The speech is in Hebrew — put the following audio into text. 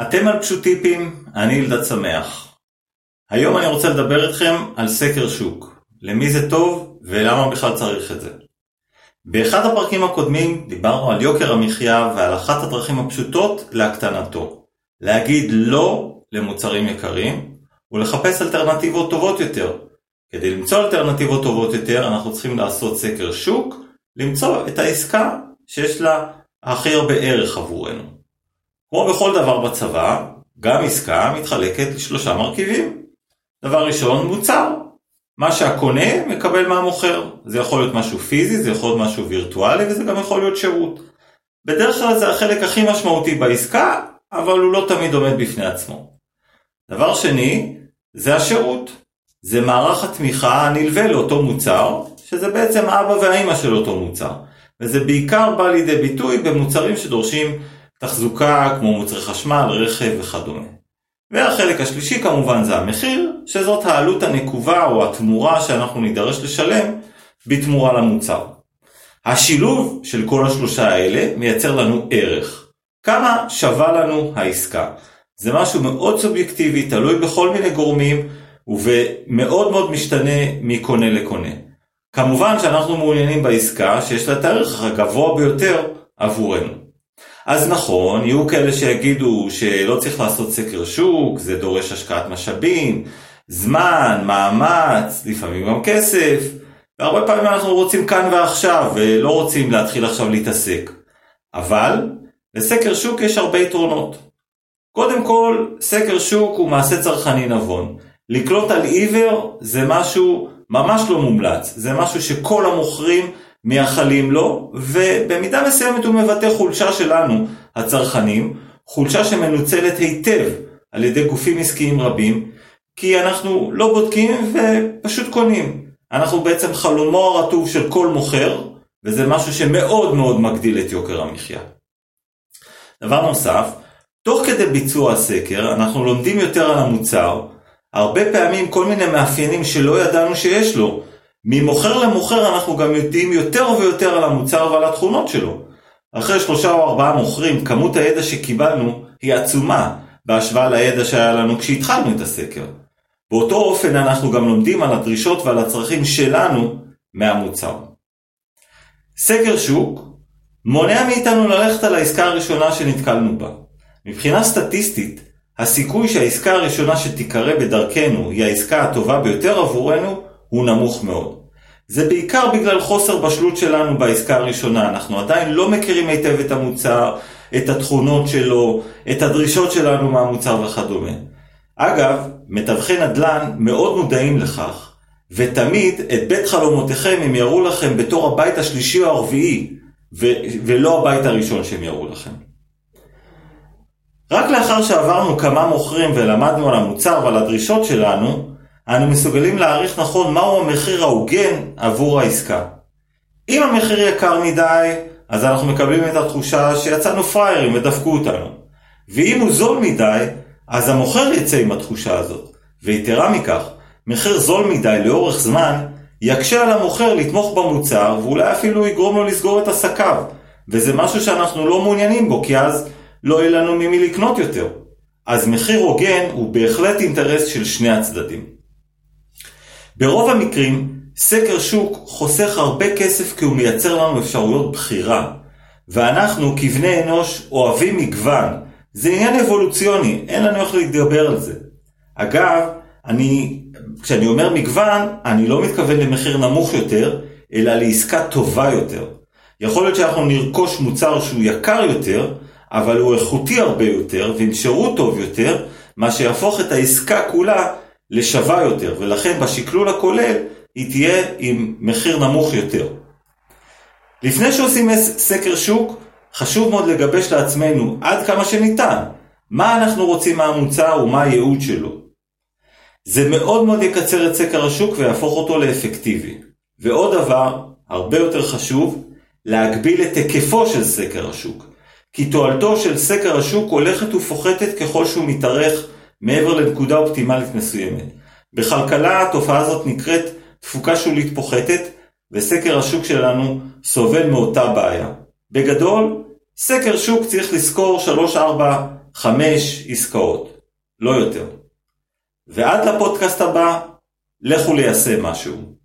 אתם על פשוטיפים, אני אלדד שמח. היום אני רוצה לדבר איתכם על סקר שוק, למי זה טוב ולמה בכלל צריך את זה. באחד הפרקים הקודמים דיברנו על יוקר המחיה ועל אחת הדרכים הפשוטות להקטנתו. להגיד לא למוצרים יקרים ולחפש אלטרנטיבות טובות יותר. כדי למצוא אלטרנטיבות טובות יותר אנחנו צריכים לעשות סקר שוק, למצוא את העסקה שיש לה הכי הרבה ערך עבורנו. כמו בכל דבר בצבא, גם עסקה מתחלקת לשלושה מרכיבים. דבר ראשון, מוצר. מה שהקונה מקבל מהמוכר. זה יכול להיות משהו פיזי, זה יכול להיות משהו וירטואלי וזה גם יכול להיות שירות. בדרך כלל זה החלק הכי משמעותי בעסקה, אבל הוא לא תמיד עומד בפני עצמו. דבר שני, זה השירות. זה מערך התמיכה הנלווה לאותו מוצר, שזה בעצם אבא והאימא של אותו מוצר. וזה בעיקר בא לידי ביטוי במוצרים שדורשים תחזוקה כמו מוצרי חשמל, רכב וכדומה. והחלק השלישי כמובן זה המחיר, שזאת העלות הנקובה או התמורה שאנחנו נידרש לשלם בתמורה למוצר. השילוב של כל השלושה האלה מייצר לנו ערך. כמה שווה לנו העסקה? זה משהו מאוד סובייקטיבי, תלוי בכל מיני גורמים ומאוד מאוד משתנה מקונה לקונה. כמובן שאנחנו מעוניינים בעסקה שיש לה את הערך הגבוה ביותר עבורנו. אז נכון, יהיו כאלה שיגידו שלא צריך לעשות סקר שוק, זה דורש השקעת משאבים, זמן, מאמץ, לפעמים גם כסף, והרבה פעמים אנחנו רוצים כאן ועכשיו, ולא רוצים להתחיל עכשיו להתעסק. אבל לסקר שוק יש הרבה יתרונות. קודם כל, סקר שוק הוא מעשה צרכני נבון. לקלוט על עיוור זה משהו ממש לא מומלץ, זה משהו שכל המוכרים מייחלים לו, ובמידה מסוימת הוא מבטא חולשה שלנו, הצרכנים, חולשה שמנוצלת היטב על ידי גופים עסקיים רבים, כי אנחנו לא בודקים ופשוט קונים. אנחנו בעצם חלומו הרטוב של כל מוכר, וזה משהו שמאוד מאוד מגדיל את יוקר המחיה. דבר נוסף, תוך כדי ביצוע הסקר אנחנו לומדים יותר על המוצר, הרבה פעמים כל מיני מאפיינים שלא ידענו שיש לו, ממוכר למוכר אנחנו גם יודעים יותר ויותר על המוצר ועל התכונות שלו. אחרי שלושה או ארבעה מוכרים, כמות הידע שקיבלנו היא עצומה בהשוואה לידע שהיה לנו כשהתחלנו את הסקר. באותו אופן אנחנו גם לומדים על הדרישות ועל הצרכים שלנו מהמוצר. סקר שוק מונע מאיתנו ללכת על העסקה הראשונה שנתקלנו בה. מבחינה סטטיסטית, הסיכוי שהעסקה הראשונה שתיקרא בדרכנו היא העסקה הטובה ביותר עבורנו הוא נמוך מאוד. זה בעיקר בגלל חוסר בשלות שלנו בעסקה הראשונה, אנחנו עדיין לא מכירים היטב את המוצר, את התכונות שלו, את הדרישות שלנו מהמוצר וכדומה. אגב, מתווכי נדל"ן מאוד מודעים לכך, ותמיד את בית חלומותיכם הם יראו לכם בתור הבית השלישי או הרביעי, ו- ולא הבית הראשון שהם יראו לכם. רק לאחר שעברנו כמה מוכרים ולמדנו על המוצר ועל הדרישות שלנו, אנו מסוגלים להעריך נכון מהו המחיר ההוגן עבור העסקה. אם המחיר יקר מדי, אז אנחנו מקבלים את התחושה שיצאנו פראיירים ודפקו אותנו. ואם הוא זול מדי, אז המוכר יצא עם התחושה הזאת. ויתרה מכך, מחיר זול מדי לאורך זמן, יקשה על המוכר לתמוך במוצר, ואולי אפילו יגרום לו לסגור את עסקיו. וזה משהו שאנחנו לא מעוניינים בו, כי אז לא יהיה לנו ממי לקנות יותר. אז מחיר הוגן הוא בהחלט אינטרס של שני הצדדים. ברוב המקרים, סקר שוק חוסך הרבה כסף כי הוא מייצר לנו אפשרויות בחירה. ואנחנו כבני אנוש אוהבים מגוון. זה עניין אבולוציוני, אין לנו איך להתגבר על זה. אגב, אני, כשאני אומר מגוון, אני לא מתכוון למחיר נמוך יותר, אלא לעסקה טובה יותר. יכול להיות שאנחנו נרכוש מוצר שהוא יקר יותר, אבל הוא איכותי הרבה יותר, ועם שירות טוב יותר, מה שיהפוך את העסקה כולה לשווה יותר, ולכן בשקלול הכולל היא תהיה עם מחיר נמוך יותר. לפני שעושים סקר שוק, חשוב מאוד לגבש לעצמנו עד כמה שניתן, מה אנחנו רוצים מהמוצר ומה הייעוד שלו. זה מאוד מאוד יקצר את סקר השוק ויהפוך אותו לאפקטיבי. ועוד דבר, הרבה יותר חשוב, להגביל את היקפו של סקר השוק. כי תועלתו של סקר השוק הולכת ופוחתת ככל שהוא מתארך מעבר לנקודה אופטימלית מסוימת. בכלכלה התופעה הזאת נקראת תפוקה שולית פוחתת, וסקר השוק שלנו סובל מאותה בעיה. בגדול, סקר שוק צריך לזכור 3-4 חמש עסקאות, לא יותר. ועד לפודקאסט הבא, לכו ליישם משהו.